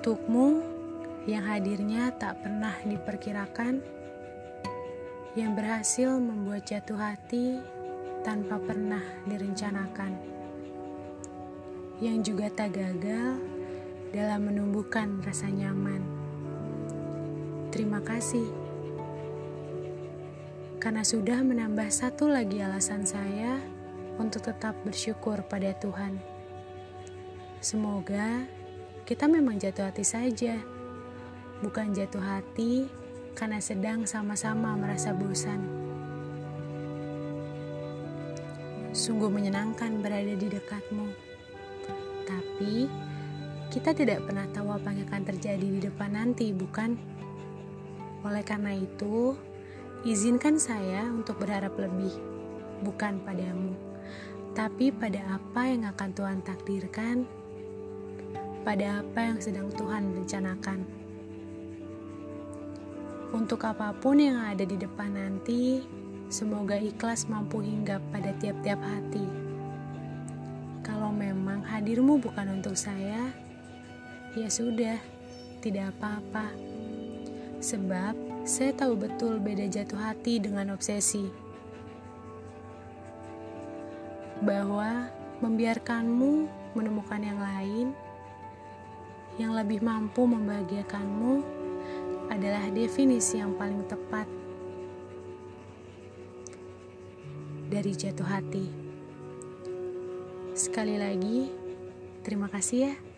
Untukmu yang hadirnya tak pernah diperkirakan, yang berhasil membuat jatuh hati tanpa pernah direncanakan, yang juga tak gagal dalam menumbuhkan rasa nyaman. Terima kasih karena sudah menambah satu lagi alasan saya untuk tetap bersyukur pada Tuhan. Semoga kita memang jatuh hati saja, bukan jatuh hati karena sedang sama-sama merasa bosan. Sungguh menyenangkan berada di dekatmu, tapi kita tidak pernah tahu apa yang akan terjadi di depan nanti, bukan? Oleh karena itu, izinkan saya untuk berharap lebih, bukan padamu, tapi pada apa yang akan Tuhan takdirkan pada apa yang sedang Tuhan rencanakan. Untuk apa pun yang ada di depan nanti, semoga ikhlas mampu hinggap pada tiap-tiap hati. Kalau memang hadirmu bukan untuk saya, ya sudah, tidak apa-apa. Sebab saya tahu betul beda jatuh hati dengan obsesi. Bahwa membiarkanmu menemukan yang lain yang lebih mampu membahagiakanmu adalah definisi yang paling tepat dari jatuh hati. Sekali lagi, terima kasih ya.